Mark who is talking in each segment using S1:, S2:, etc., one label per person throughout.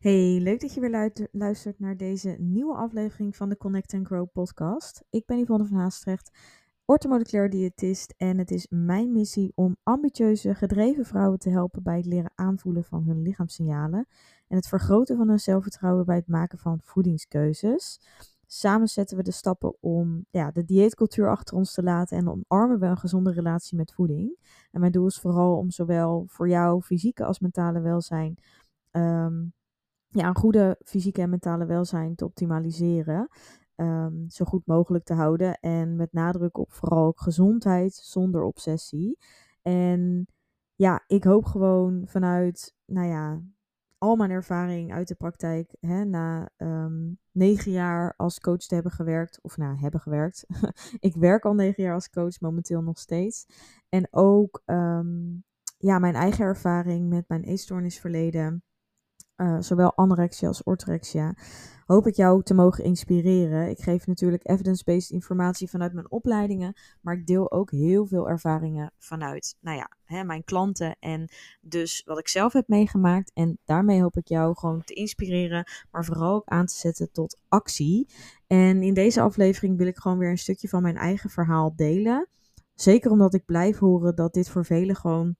S1: Hey, leuk dat je weer luistert naar deze nieuwe aflevering van de Connect and Grow podcast. Ik ben Yvonne van Haastrecht, orthomoleculair diëtist en het is mijn missie om ambitieuze, gedreven vrouwen te helpen bij het leren aanvoelen van hun lichaamssignalen en het vergroten van hun zelfvertrouwen bij het maken van voedingskeuzes. Samen zetten we de stappen om ja, de dieetcultuur achter ons te laten en omarmen we een gezonde relatie met voeding. En mijn doel is vooral om zowel voor jou fysieke als mentale welzijn um, ja, een goede fysieke en mentale welzijn te optimaliseren. Ehm, zo goed mogelijk te houden. En met nadruk op vooral ook gezondheid zonder obsessie. En ja, ik hoop gewoon vanuit, nou ja, al mijn ervaring uit de praktijk, hè, na ehm, negen jaar als coach te hebben gewerkt, of nou, hebben gewerkt. ik werk al negen jaar als coach, momenteel nog steeds. En ook ehm, ja, mijn eigen ervaring met mijn eetstoornisverleden uh, zowel anorexia als orthorexia, hoop ik jou te mogen inspireren. Ik geef natuurlijk evidence-based informatie vanuit mijn opleidingen, maar ik deel ook heel veel ervaringen vanuit, nou ja, hè, mijn klanten en dus wat ik zelf heb meegemaakt. En daarmee hoop ik jou gewoon te inspireren, maar vooral ook aan te zetten tot actie. En in deze aflevering wil ik gewoon weer een stukje van mijn eigen verhaal delen. Zeker omdat ik blijf horen dat dit voor velen gewoon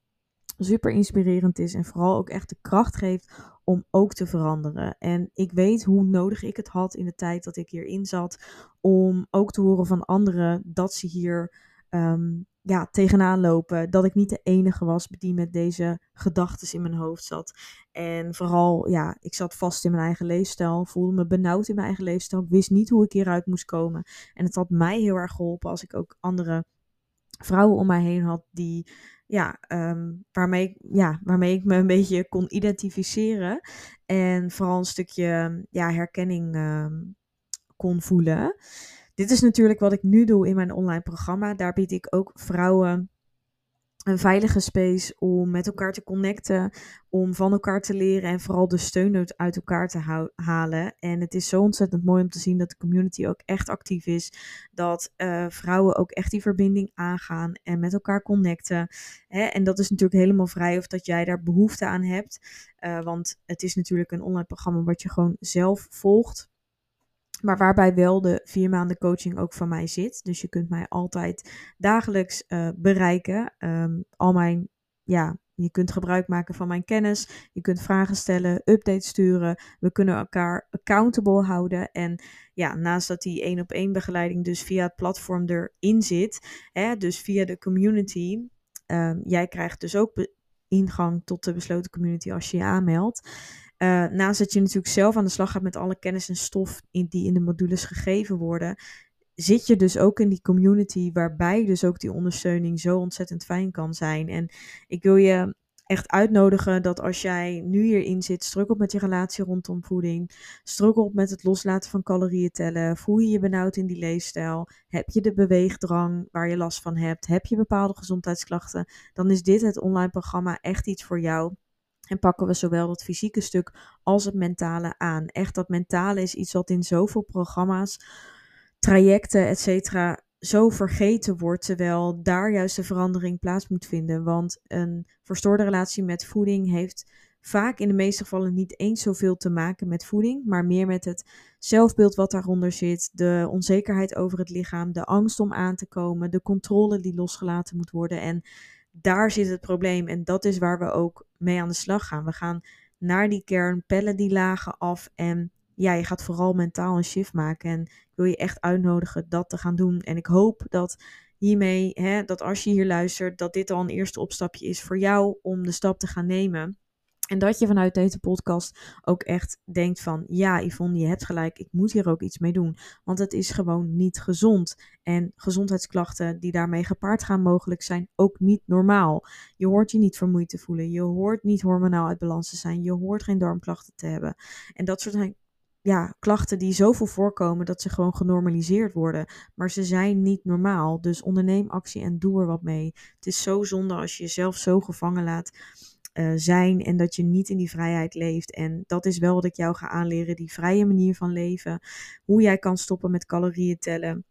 S1: super inspirerend is en vooral ook echt de kracht geeft om ook te veranderen. En ik weet hoe nodig ik het had in de tijd dat ik hierin zat, om ook te horen van anderen dat ze hier um, ja, tegenaan lopen. Dat ik niet de enige was die met deze gedachten in mijn hoofd zat. En vooral, ja, ik zat vast in mijn eigen leefstijl, voelde me benauwd in mijn eigen leefstijl, wist niet hoe ik hieruit moest komen. En het had mij heel erg geholpen als ik ook andere vrouwen om mij heen had die ja, ehm, waarmee, ik, ja, waarmee ik me een beetje kon identificeren. En vooral een stukje ja, herkenning ehm, kon voelen. Dit is natuurlijk wat ik nu doe in mijn online programma. Daar bied ik ook vrouwen een veilige space om met elkaar te connecten, om van elkaar te leren en vooral de steun uit elkaar te halen. En het is zo ontzettend mooi om te zien dat de community ook echt actief is, dat uh, vrouwen ook echt die verbinding aangaan en met elkaar connecten. Hè? En dat is natuurlijk helemaal vrij of dat jij daar behoefte aan hebt, uh, want het is natuurlijk een online programma wat je gewoon zelf volgt. Maar waarbij wel de vier maanden coaching ook van mij zit. Dus je kunt mij altijd dagelijks uh, bereiken. Um, al mijn, ja, je kunt gebruik maken van mijn kennis. Je kunt vragen stellen, updates sturen. We kunnen elkaar accountable houden. En ja, naast dat die één op één begeleiding dus via het platform erin zit. Hè, dus via de community. Um, jij krijgt dus ook ingang tot de besloten community als je je aanmeldt. Uh, naast dat je natuurlijk zelf aan de slag gaat met alle kennis en stof die in de modules gegeven worden, zit je dus ook in die community waarbij dus ook die ondersteuning zo ontzettend fijn kan zijn. En ik wil je echt uitnodigen dat als jij nu hierin zit, strukkelt met je relatie rondom voeding, strukkelt met het loslaten van calorieën tellen, voel je je benauwd in die leefstijl, heb je de beweegdrang waar je last van hebt, heb je bepaalde gezondheidsklachten, dan is dit het online programma echt iets voor jou. En pakken we zowel het fysieke stuk als het mentale aan. Echt, dat mentale is iets wat in zoveel programma's, trajecten, et cetera, zo vergeten wordt. Terwijl daar juist de verandering plaats moet vinden. Want een verstoorde relatie met voeding heeft vaak in de meeste gevallen niet eens zoveel te maken met voeding, maar meer met het zelfbeeld wat daaronder zit, de onzekerheid over het lichaam, de angst om aan te komen, de controle die losgelaten moet worden. En daar zit het probleem en dat is waar we ook mee aan de slag gaan. We gaan naar die kern, pellen die lagen af en ja, je gaat vooral mentaal een shift maken. En ik wil je echt uitnodigen dat te gaan doen. En ik hoop dat hiermee, hè, dat als je hier luistert, dat dit al een eerste opstapje is voor jou om de stap te gaan nemen. En dat je vanuit deze podcast ook echt denkt van, ja Yvonne, je hebt gelijk, ik moet hier ook iets mee doen. Want het is gewoon niet gezond. En gezondheidsklachten die daarmee gepaard gaan mogelijk zijn ook niet normaal. Je hoort je niet vermoeid te voelen, je hoort niet hormonaal uit balans te zijn, je hoort geen darmklachten te hebben. En dat soort ja, klachten die zoveel voorkomen dat ze gewoon genormaliseerd worden. Maar ze zijn niet normaal. Dus onderneem actie en doe er wat mee. Het is zo zonde als je jezelf zo gevangen laat uh, zijn en dat je niet in die vrijheid leeft. En dat is wel wat ik jou ga aanleren, die vrije manier van leven. Hoe jij kan stoppen met calorieën tellen.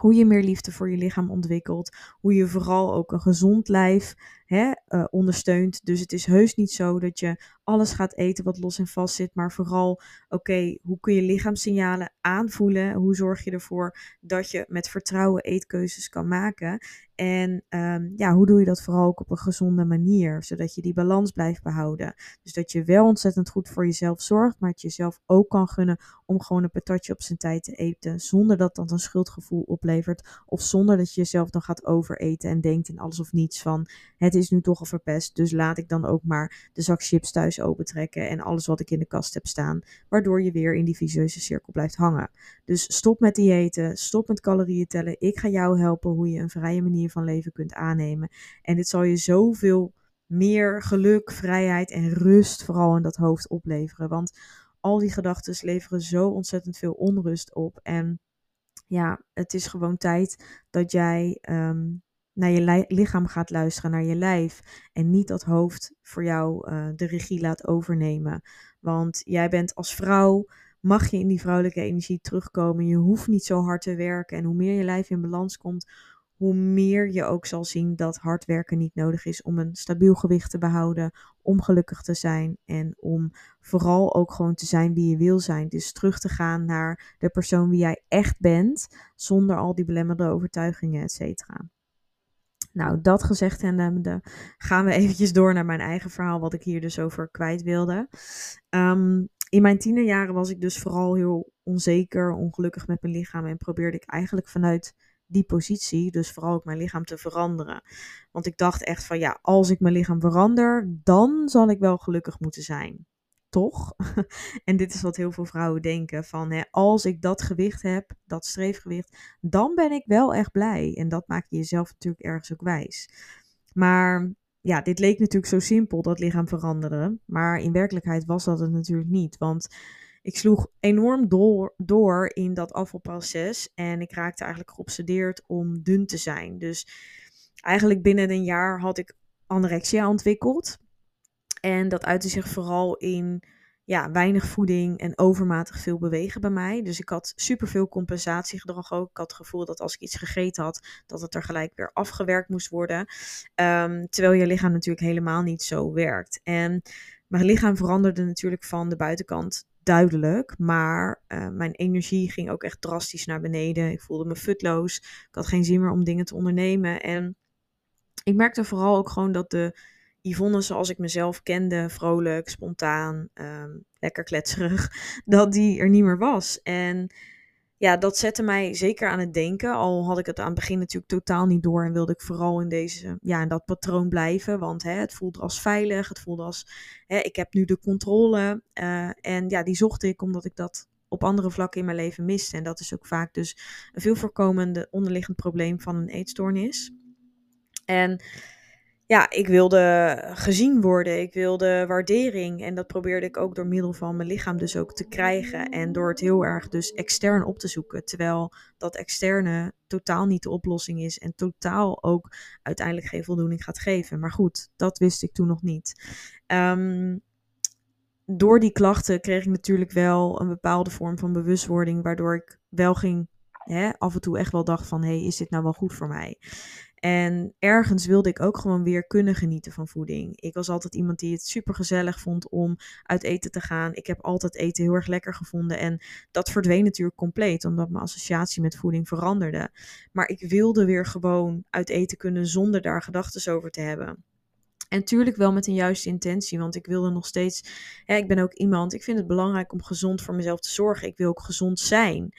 S1: Hoe je meer liefde voor je lichaam ontwikkelt. Hoe je vooral ook een gezond lijf hè, uh, ondersteunt. Dus het is heus niet zo dat je alles gaat eten wat los en vast zit, maar vooral, oké, hoe kun je lichaamssignalen aanvoelen? Hoe zorg je ervoor dat je met vertrouwen eetkeuzes kan maken? En um, ja, hoe doe je dat vooral ook op een gezonde manier, zodat je die balans blijft behouden? Dus dat je wel ontzettend goed voor jezelf zorgt, maar het jezelf ook kan gunnen om gewoon een patatje op zijn tijd te eten, zonder dat dat een schuldgevoel oplevert, of zonder dat je jezelf dan gaat overeten en denkt in alles of niets van, het is nu toch al verpest, dus laat ik dan ook maar de zak chips thuis opentrekken en alles wat ik in de kast heb staan, waardoor je weer in die vicieuze cirkel blijft hangen. Dus stop met diëten, stop met calorieën tellen. Ik ga jou helpen hoe je een vrije manier van leven kunt aannemen. En dit zal je zoveel meer geluk, vrijheid en rust vooral in dat hoofd opleveren. Want al die gedachten leveren zo ontzettend veel onrust op. En ja, het is gewoon tijd dat jij ehm, naar je lichaam gaat luisteren, naar je lijf. En niet dat hoofd voor jou uh, de regie laat overnemen. Want jij bent als vrouw, mag je in die vrouwelijke energie terugkomen. Je hoeft niet zo hard te werken. En hoe meer je lijf in balans komt, hoe meer je ook zal zien dat hard werken niet nodig is om een stabiel gewicht te behouden, om gelukkig te zijn en om vooral ook gewoon te zijn wie je wil zijn. Dus terug te gaan naar de persoon wie jij echt bent, zonder al die belemmerende overtuigingen, et cetera. Nou, dat gezegd hebbende, gaan we eventjes door naar mijn eigen verhaal, wat ik hier dus over kwijt wilde. Um, in mijn tienerjaren was ik dus vooral heel onzeker, ongelukkig met mijn lichaam en probeerde ik eigenlijk vanuit die positie, dus vooral ook mijn lichaam te veranderen. Want ik dacht echt van ja, als ik mijn lichaam verander, dan zal ik wel gelukkig moeten zijn. Toch? en dit is wat heel veel vrouwen denken: van hè, als ik dat gewicht heb, dat streefgewicht, dan ben ik wel echt blij. En dat maak je jezelf natuurlijk ergens ook wijs. Maar ja, dit leek natuurlijk zo simpel, dat lichaam veranderen. Maar in werkelijkheid was dat het natuurlijk niet. Want ik sloeg enorm door, door in dat afvalproces. En ik raakte eigenlijk geobsedeerd om dun te zijn. Dus eigenlijk binnen een jaar had ik anorexia ontwikkeld. En dat uitte zich vooral in ja, weinig voeding en overmatig veel bewegen bij mij. Dus ik had superveel compensatiegedrag ook. Ik had het gevoel dat als ik iets gegeten had, dat het er gelijk weer afgewerkt moest worden. Um, terwijl je lichaam natuurlijk helemaal niet zo werkt. En mijn lichaam veranderde natuurlijk van de buitenkant duidelijk. Maar uh, mijn energie ging ook echt drastisch naar beneden. Ik voelde me futloos. Ik had geen zin meer om dingen te ondernemen. En ik merkte vooral ook gewoon dat de Yvonne zoals ik mezelf kende, vrolijk, spontaan, um, lekker kletserig, dat die er niet meer was. En ja, dat zette mij zeker aan het denken. Al had ik het aan het begin natuurlijk totaal niet door en wilde ik vooral in, deze, ja, in dat patroon blijven. Want hè, het voelde als veilig, het voelde als hè, ik heb nu de controle. Uh, en ja, die zocht ik omdat ik dat op andere vlakken in mijn leven miste. En dat is ook vaak dus een veel voorkomende onderliggend probleem van een eetstoornis. En ja, ik wilde gezien worden, ik wilde waardering. En dat probeerde ik ook door middel van mijn lichaam dus ook te krijgen. En door het heel erg dus extern op te zoeken. Terwijl dat externe totaal niet de oplossing is. En totaal ook uiteindelijk geen voldoening gaat geven. Maar goed, dat wist ik toen nog niet. Um, door die klachten kreeg ik natuurlijk wel een bepaalde vorm van bewustwording. Waardoor ik wel ging, hè, af en toe echt wel dacht van... hé, hey, is dit nou wel goed voor mij? En ergens wilde ik ook gewoon weer kunnen genieten van voeding. Ik was altijd iemand die het super gezellig vond om uit eten te gaan. Ik heb altijd eten heel erg lekker gevonden. En dat verdween natuurlijk compleet, omdat mijn associatie met voeding veranderde. Maar ik wilde weer gewoon uit eten kunnen zonder daar gedachten over te hebben. En natuurlijk wel met een juiste intentie, want ik wilde nog steeds. Ik ben ook iemand. Ik vind het belangrijk om gezond voor mezelf te zorgen. Ik wil ook gezond zijn.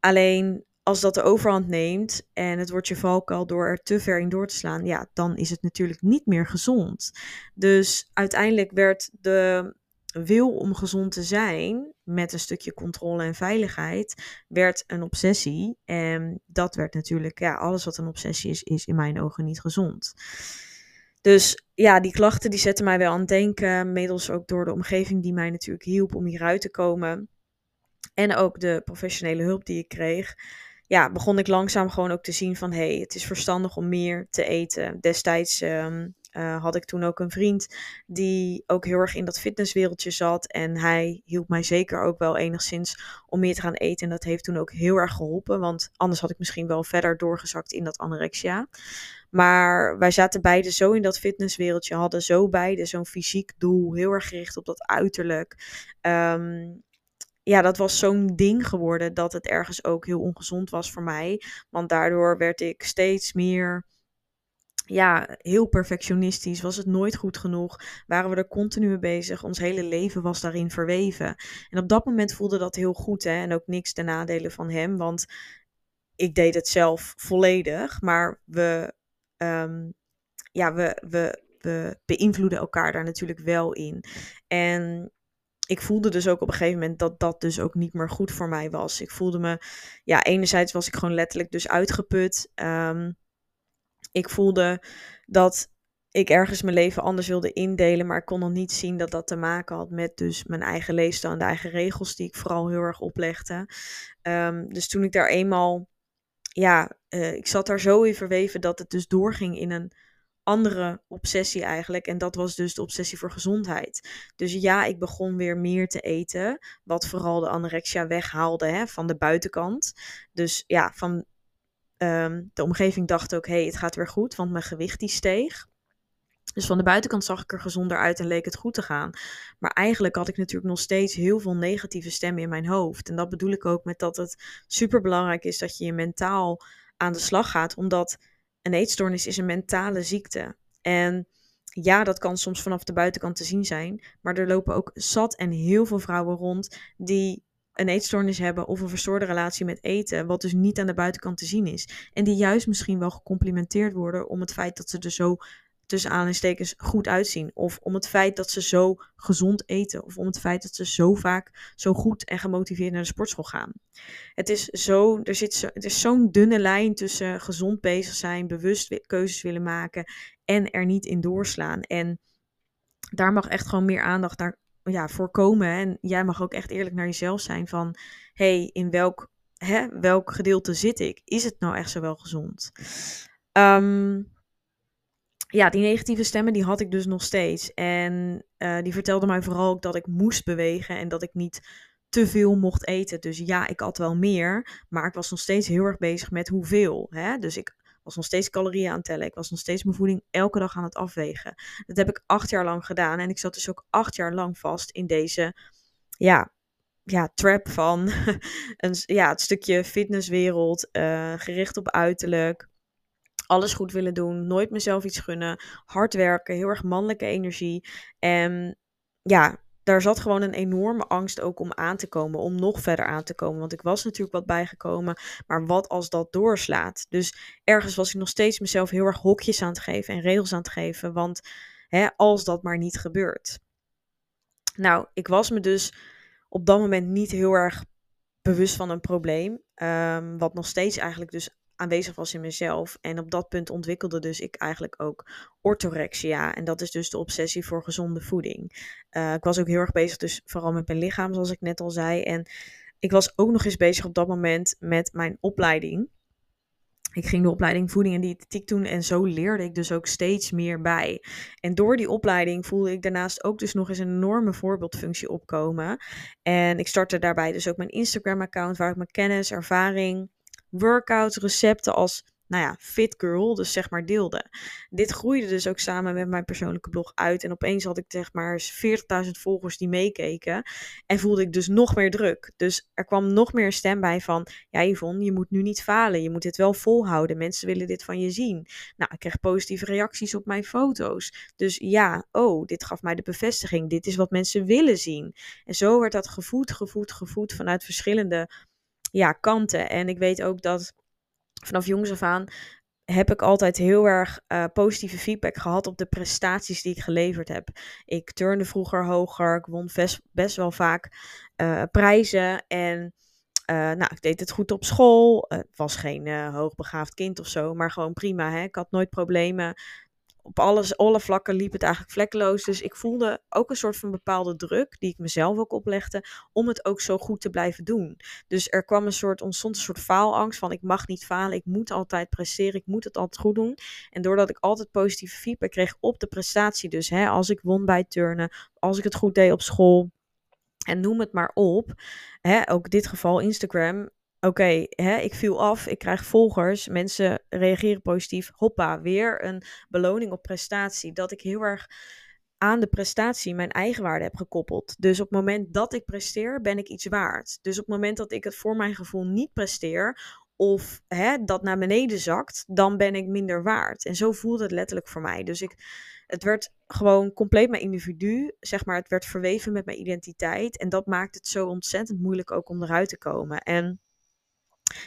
S1: Alleen als dat de overhand neemt en het wordt je valkuil door er te ver in door te slaan, ja, dan is het natuurlijk niet meer gezond. Dus uiteindelijk werd de wil om gezond te zijn met een stukje controle en veiligheid, werd een obsessie. En dat werd natuurlijk, ja, alles wat een obsessie is, is in mijn ogen niet gezond. Dus ja, die klachten die zetten mij wel aan het denken, middels ook door de omgeving die mij natuurlijk hielp om hieruit te komen. En ook de professionele hulp die ik kreeg ja, begon ik langzaam gewoon ook te zien van hey, het is verstandig om meer te eten. Destijds um, uh, had ik toen ook een vriend die ook heel erg in dat fitnesswereldje zat. En hij hielp mij zeker ook wel enigszins om meer te gaan eten. En dat heeft toen ook heel erg geholpen. Want anders had ik misschien wel verder doorgezakt in dat anorexia. Maar wij zaten beide zo in dat fitnesswereldje, hadden zo beide zo'n fysiek doel, heel erg gericht op dat uiterlijk. Um, ja, dat was zo'n ding geworden dat het ergens ook heel ongezond was voor mij. Want daardoor werd ik steeds meer, ja, heel perfectionistisch. Was het nooit goed genoeg? Waren we er continu mee bezig? Ons hele leven was daarin verweven. En op dat moment voelde dat heel goed, hè. En ook niks ten nadele van hem, want ik deed het zelf volledig. Maar we, um, ja, we, we, we beïnvloeden elkaar daar natuurlijk wel in. En ik voelde dus ook op een gegeven moment dat dat dus ook niet meer goed voor mij was. Ik voelde me, ja, enerzijds was ik gewoon letterlijk dus uitgeput. Um, ik voelde dat ik ergens mijn leven anders wilde indelen, maar ik kon nog niet zien dat dat te maken had met dus mijn eigen leefstijl en de eigen regels die ik vooral heel erg oplegde. Um, dus toen ik daar eenmaal, ja, uh, ik zat daar zo in verweven dat het dus doorging in een andere obsessie eigenlijk. En dat was dus de obsessie voor gezondheid. Dus ja, ik begon weer meer te eten. Wat vooral de anorexia weghaalde hè, van de buitenkant. Dus ja, van um, de omgeving dacht ook, hé, hey, het gaat weer goed, want mijn gewicht die steeg. Dus van de buitenkant zag ik er gezonder uit en leek het goed te gaan. Maar eigenlijk had ik natuurlijk nog steeds heel veel negatieve stemmen in mijn hoofd. En dat bedoel ik ook met dat het super belangrijk is dat je je mentaal aan de slag gaat. Omdat een eetstoornis is een mentale ziekte. En ja, dat kan soms vanaf de buitenkant te zien zijn. Maar er lopen ook zat en heel veel vrouwen rond die een eetstoornis hebben of een verstoorde relatie met eten, wat dus niet aan de buitenkant te zien is. En die juist misschien wel gecomplimenteerd worden om het feit dat ze er zo tussen aanhalingstekens goed uitzien. Of om het feit dat ze zo gezond eten. Of om het feit dat ze zo vaak zo goed en gemotiveerd naar de sportschool gaan. Het is zo, er zit zo, is zo'n dunne lijn tussen gezond bezig zijn, bewust keuzes willen maken en er niet in doorslaan. En daar mag echt gewoon meer aandacht naar ja, voorkomen. En jij mag ook echt eerlijk naar jezelf zijn van, hey, in welk, hè, welk gedeelte zit ik? Is het nou echt zo wel gezond? Um, ja, die negatieve stemmen die had ik dus nog steeds. En uh, die vertelde mij vooral ook dat ik moest bewegen en dat ik niet te veel mocht eten. Dus ja, ik at wel meer, maar ik was nog steeds heel erg bezig met hoeveel. Hè? Dus ik was nog steeds calorieën aan het tellen. Ik was nog steeds mijn voeding elke dag aan het afwegen. Dat heb ik acht jaar lang gedaan. En ik zat dus ook acht jaar lang vast in deze, ja, ja, trap van een, ja, het stukje fitnesswereld, uh, gericht op uiterlijk alles goed willen doen, nooit mezelf iets gunnen, hard werken, heel erg mannelijke energie. En ja, daar zat gewoon een enorme angst ook om aan te komen, om nog verder aan te komen. Want ik was natuurlijk wat bijgekomen, maar wat als dat doorslaat? Dus ergens was ik nog steeds mezelf heel erg hokjes aan het geven en regels aan het geven, want hè, als dat maar niet gebeurt. Nou, ik was me dus op dat moment niet heel erg bewust van een probleem, um, wat nog steeds eigenlijk dus aanwezig was in mezelf. En op dat punt ontwikkelde dus ik eigenlijk ook orthorexia. En dat is dus de obsessie voor gezonde voeding. Uh, ik was ook heel erg bezig dus vooral met mijn lichaam, zoals ik net al zei. En ik was ook nog eens bezig op dat moment met mijn opleiding. Ik ging de opleiding voeding en diëtetiek doen en zo leerde ik dus ook steeds meer bij. En door die opleiding voelde ik daarnaast ook dus nog eens een enorme voorbeeldfunctie opkomen. En ik startte daarbij dus ook mijn Instagram-account waar ik mijn kennis, ervaring, workouts, recepten als nou ja, fit girl, dus zeg maar deelde. Dit groeide dus ook samen met mijn persoonlijke blog uit. En opeens had ik zeg maar 40.000 volgers die meekeken. En voelde ik dus nog meer druk. Dus er kwam nog meer stem bij van, ja Yvonne, je moet nu niet falen. Je moet dit wel volhouden. Mensen willen dit van je zien. Nou, ik kreeg positieve reacties op mijn foto's. Dus ja, oh, dit gaf mij de bevestiging. Dit is wat mensen willen zien. En zo werd dat gevoed, gevoed, gevoed vanuit verschillende ja, kanten. En ik weet ook dat vanaf jongs af aan heb ik altijd heel erg uh, positieve feedback gehad op de prestaties die ik geleverd heb. Ik turnde vroeger hoger, ik won best, best wel vaak uh, prijzen en uh, nou, ik deed het goed op school. Het was geen hoogbegaafd kind of zo, maar gewoon prima. Hè? Ik had nooit problemen op alles, alle vlakken liep het eigenlijk vlekkeloos. Dus ik voelde ook een soort van bepaalde druk, die ik mezelf ook oplegde, om het ook zo goed te blijven doen. Dus er kwam een soort, ontstond een soort faalangst van ik mag niet falen, ik moet altijd presteren, ik moet het altijd goed doen. En doordat ik altijd positieve feedback kreeg op de prestatie, dus hè, als ik won bij turnen, als ik het goed deed op school, en noem het maar op. Hè, ook dit geval Instagram oké, ik viel af, ik krijg volgers, mensen reageren positief. Hoppa, weer een beloning op prestatie. Dat ik heel erg aan de prestatie mijn eigen waarde heb gekoppeld. Dus op het moment dat ik presteer, ben ik iets waard. Dus op het moment dat ik het voor mijn gevoel niet presteer, of hè, dat naar beneden zakt, dan ben ik minder waard. En zo voelde het letterlijk voor mij. Dus ik, het werd gewoon compleet mijn individu, zeg maar, het werd verweven met mijn identiteit. En dat maakt het zo ontzettend moeilijk ook om eruit te komen. En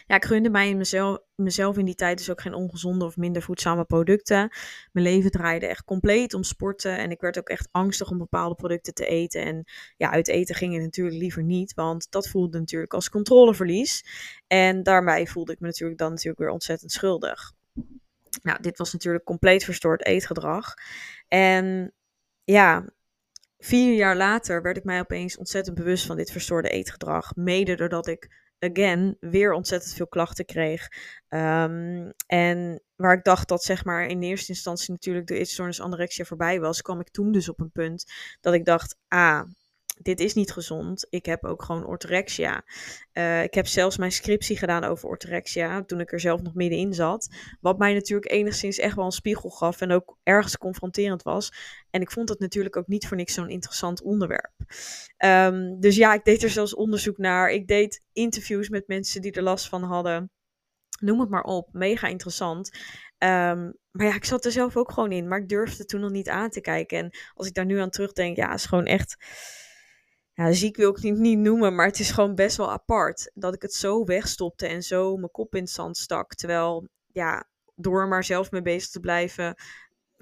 S1: ja, ik gunde mij mezelf, mezelf in die tijd dus ook geen ongezonde of minder voedzame producten. Mijn leven draaide echt compleet om sporten. En ik werd ook echt angstig om bepaalde producten te eten. En ja, uit eten ging het natuurlijk liever niet. Want dat voelde natuurlijk als controleverlies. En daarbij voelde ik me natuurlijk dan natuurlijk weer ontzettend schuldig. Nou, dit was natuurlijk compleet verstoord eetgedrag. En ja, vier jaar later werd ik mij opeens ontzettend bewust van dit verstoorde eetgedrag. Mede doordat ik again, weer ontzettend veel klachten kreeg. Um, en waar ik dacht dat zeg maar in eerste instantie natuurlijk de eetstoornis anorexia voorbij was, kwam ik toen dus op een punt dat ik dacht, ah, dit is niet gezond. Ik heb ook gewoon orthorexia. Uh, ik heb zelfs mijn scriptie gedaan over orthorexia, toen ik er zelf nog middenin zat. Wat mij natuurlijk enigszins echt wel een spiegel gaf en ook ergens confronterend was. En ik vond het natuurlijk ook niet voor niks zo'n interessant onderwerp. Um, dus ja, ik deed er zelfs onderzoek naar. Ik deed interviews met mensen die er last van hadden. Noem het maar op. Mega interessant. Um, maar ja, ik zat er zelf ook gewoon in. Maar ik durfde toen nog niet aan te kijken. En als ik daar nu aan terugdenk, ja, is gewoon echt ja, ziek wil ik het niet, noemen, maar het is gewoon best wel apart. Dat ik het zo wegstopte en zo mijn kop in het zand stak. Terwijl, ja, door maar zelf mee bezig te blijven,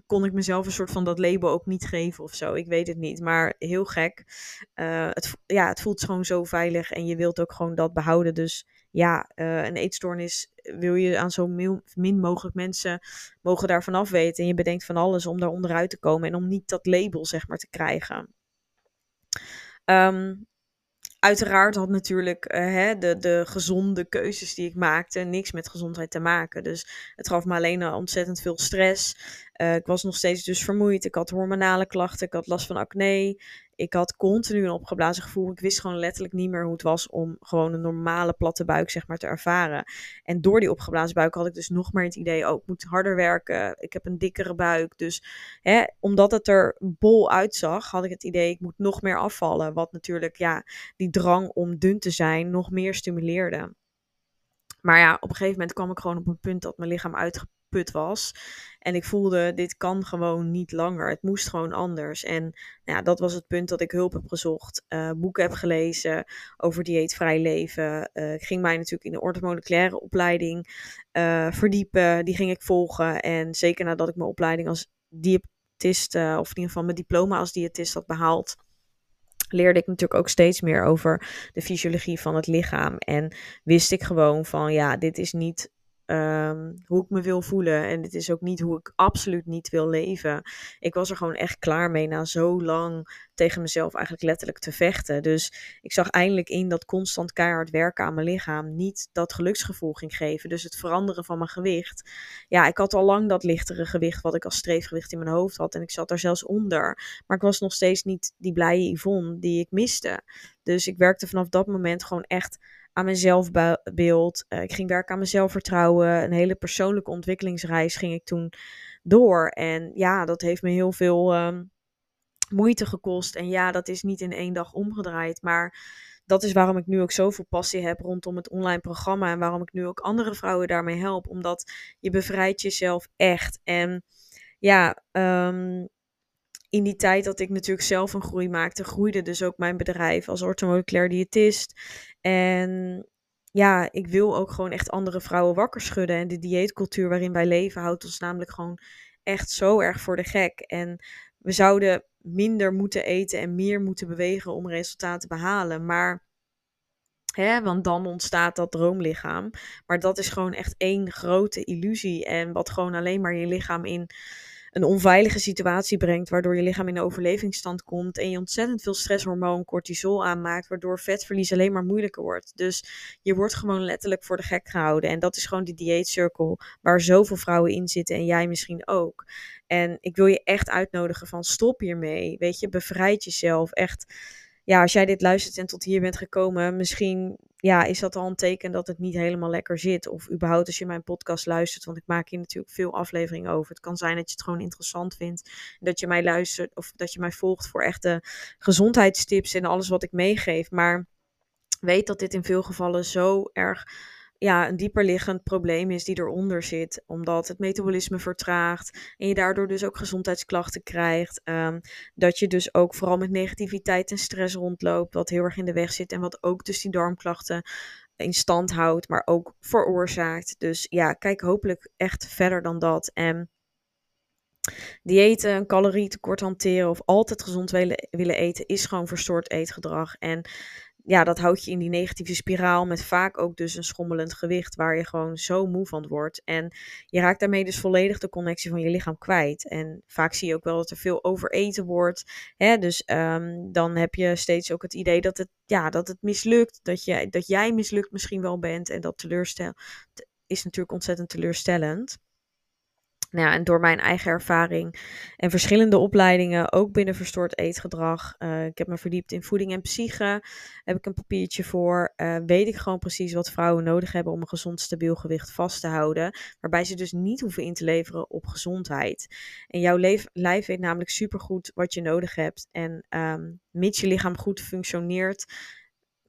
S1: kon ik mezelf een soort van dat label ook niet geven of zo. Ik weet het niet, maar heel gek. Uh, het, ja, het voelt gewoon zo veilig en je wilt ook gewoon dat behouden. Dus ja, uh, een eetstoornis wil je aan zo min mogelijk mensen mogen daarvan af weten. En je bedenkt van alles om daar onderuit te komen en om niet dat label, zeg maar, te krijgen. Um, uiteraard had natuurlijk uh, hè, de, de gezonde keuzes die ik maakte niks met gezondheid te maken. Dus het gaf me alleen ontzettend veel stress. Uh, ik was nog steeds dus vermoeid. Ik had hormonale klachten. Ik had last van acne ik had continu een opgeblazen gevoel. Ik wist gewoon letterlijk niet meer hoe het was om gewoon een normale platte buik zeg maar te ervaren. En door die opgeblazen buik had ik dus nog meer het idee, oh ik moet harder werken. Ik heb een dikkere buik. Dus hè, omdat het er bol uitzag, had ik het idee, ik moet nog meer afvallen. Wat natuurlijk ja, die drang om dun te zijn nog meer stimuleerde. Maar ja, op een gegeven moment kwam ik gewoon op een punt dat mijn lichaam uitgeput was. En ik voelde, dit kan gewoon niet langer. Het moest gewoon anders. En nou ja, dat was het punt dat ik hulp heb gezocht. Uh, boeken heb gelezen over dieetvrij leven. Uh, ik ging mij natuurlijk in de orthomoleculaire opleiding uh, verdiepen. Die ging ik volgen. En zeker nadat ik mijn opleiding als diëtist, of in ieder geval mijn diploma als diëtist had behaald leerde ik natuurlijk ook steeds meer over de fysiologie van het lichaam. En wist ik gewoon van ja, dit is niet Um, hoe ik me wil voelen. En dit is ook niet hoe ik absoluut niet wil leven. Ik was er gewoon echt klaar mee na zo lang tegen mezelf eigenlijk letterlijk te vechten. Dus ik zag eindelijk in dat constant keihard werken aan mijn lichaam niet dat geluksgevoel ging geven. Dus het veranderen van mijn gewicht. Ja, ik had al lang dat lichtere gewicht wat ik als streefgewicht in mijn hoofd had. En ik zat daar zelfs onder. Maar ik was nog steeds niet die blije Yvonne die ik miste. Dus ik werkte vanaf dat moment gewoon echt aan mijn zelfbeeld. Uh, ik ging werken aan mijn zelfvertrouwen. Een hele persoonlijke ontwikkelingsreis ging ik toen door. En ja, dat heeft me heel veel um, moeite gekost. En ja, dat is niet in één dag omgedraaid. Maar dat is waarom ik nu ook zoveel passie heb rondom het online programma. En waarom ik nu ook andere vrouwen daarmee help. Omdat je bevrijdt jezelf echt. En ja, um, in die tijd dat ik natuurlijk zelf een groei maakte, groeide dus ook mijn bedrijf als orthomoleculair diëtist. En ja, ik wil ook gewoon echt andere vrouwen wakker schudden. En de dieetcultuur waarin wij leven houdt ons namelijk gewoon echt zo erg voor de gek. En we zouden minder moeten eten en meer moeten bewegen om resultaten te behalen. Maar, hè, want dan ontstaat dat droomlichaam. Maar dat is gewoon echt één grote illusie. En wat gewoon alleen maar je lichaam in een onveilige situatie brengt, waardoor je lichaam in de overlevingsstand komt en je ontzettend veel stresshormoon cortisol aanmaakt, waardoor vetverlies alleen maar moeilijker wordt. Dus je wordt gewoon letterlijk voor de gek gehouden. En dat is gewoon die dieetcirkel waar zoveel vrouwen in zitten en jij misschien ook. En ik wil je echt uitnodigen van stop hiermee. Weet je, bevrijd jezelf. Echt, ja, als jij dit luistert en tot hier bent gekomen, misschien ja, is dat al een teken dat het niet helemaal lekker zit. Of überhaupt als je mijn podcast luistert, want ik maak hier natuurlijk veel afleveringen over. Het kan zijn dat je het gewoon interessant vindt. Dat je mij luistert of dat je mij volgt voor echte gezondheidstips en alles wat ik meegeef. Maar weet dat dit in veel gevallen zo erg ja, een dieperliggend probleem is die eronder zit. Omdat het metabolisme vertraagt en je daardoor dus ook gezondheidsklachten krijgt. Ehm, dat je dus ook vooral met negativiteit en stress rondloopt, wat heel erg in de weg zit. En wat ook dus die darmklachten in stand houdt, maar ook veroorzaakt. Dus ja, kijk hopelijk echt verder dan dat. En diëten, calorietekort hanteren of altijd gezond willen, willen eten is gewoon verstoord eetgedrag. En ja, dat houdt je in die negatieve spiraal met vaak ook dus een schommelend gewicht waar je gewoon zo moe van wordt. En je raakt daarmee dus volledig de connectie van je lichaam kwijt. En vaak zie je ook wel dat er veel overeten wordt. Hè? Dus ehm, dan heb je steeds ook het idee dat het, ja, dat het mislukt. Dat, je, dat jij mislukt misschien wel bent. En dat teleurstel is natuurlijk ontzettend teleurstellend. Nou ja, en door mijn eigen ervaring en verschillende opleidingen, ook binnen verstoord eetgedrag. Uh, ik heb me verdiept in voeding en psyche. Heb ik een papiertje voor. Uh, weet ik gewoon precies wat vrouwen nodig hebben om een gezond, stabiel gewicht vast te houden. Waarbij ze dus niet hoeven in te leveren op gezondheid. En jouw lijf weet namelijk supergoed wat je nodig hebt. En um, mits je lichaam goed functioneert,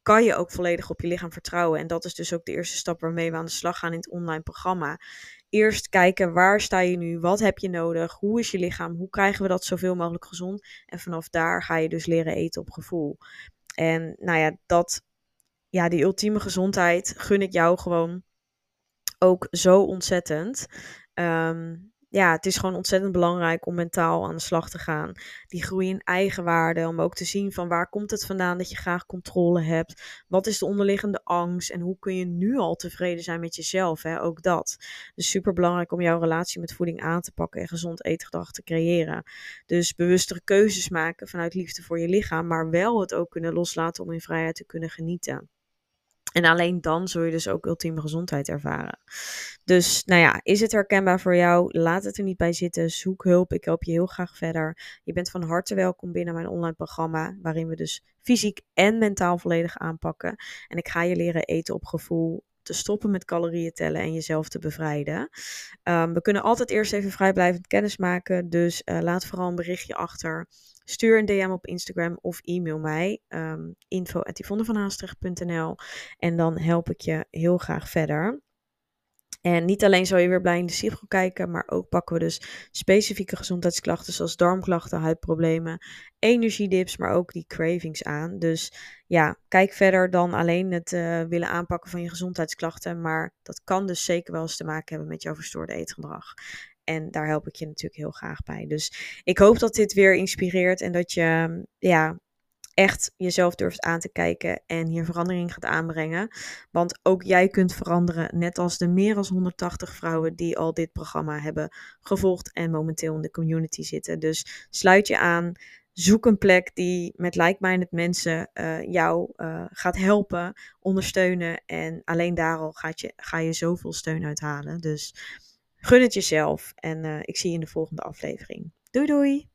S1: kan je ook volledig op je lichaam vertrouwen. En dat is dus ook de eerste stap waarmee we aan de slag gaan in het online programma eerst kijken waar sta je nu, wat heb je nodig, hoe is je lichaam, hoe krijgen we dat zoveel mogelijk gezond. En vanaf daar ga je dus leren eten op gevoel. En nou ja, dat, ja, die ultieme gezondheid gun ik jou gewoon ook zo ontzettend. Um, ja, het is gewoon ontzettend belangrijk om mentaal aan de slag te gaan. Die groei in eigenwaarde, om ook te zien van waar komt het vandaan dat je graag controle hebt. Wat is de onderliggende angst en hoe kun je nu al tevreden zijn met jezelf, hè? ook dat. Dus super belangrijk om jouw relatie met voeding aan te pakken en gezond eetgedrag te creëren. Dus bewustere keuzes maken vanuit liefde voor je lichaam, maar wel het ook kunnen loslaten om in vrijheid te kunnen genieten. En alleen dan zul je dus ook ultieme gezondheid ervaren. Dus nou ja, is het herkenbaar voor jou? Laat het er niet bij zitten. Zoek hulp. Ik help je heel graag verder. Je bent van harte welkom binnen mijn online programma, waarin we dus fysiek en mentaal volledig aanpakken. En ik ga je leren eten op gevoel, te stoppen met calorieën tellen en jezelf te bevrijden. Ehm, we kunnen altijd eerst even vrijblijvend kennis maken. Dus uh, laat vooral een berichtje achter. Stuur een DM op Instagram of e-mail mij. Um, info.yvonnevanhaastrecht.nl En dan help ik je heel graag verder. En niet alleen zal je weer blij in de spiegel kijken, maar ook pakken we dus specifieke gezondheidsklachten zoals darmklachten, huidproblemen, energiedips, maar ook die cravings aan. Dus ja, kijk verder dan alleen het uh, willen aanpakken van je gezondheidsklachten, maar dat kan dus zeker wel eens te maken hebben met jouw verstoorde eetgedrag. En daar help ik je natuurlijk heel graag bij. Dus ik hoop dat dit weer inspireert en dat je ja, echt jezelf durft aan te kijken en hier verandering gaat aanbrengen. Want ook jij kunt veranderen, net als de meer dan 180 vrouwen die al dit programma hebben gevolgd en momenteel in de community zitten. Dus sluit je aan. Zoek een plek die met like-minded mensen uh, jou uh, gaat helpen, ondersteunen. En alleen daar al je, ga je zoveel steun uithalen. Dus gun het jezelf. En uh, ik zie je in de volgende aflevering. Doei doei!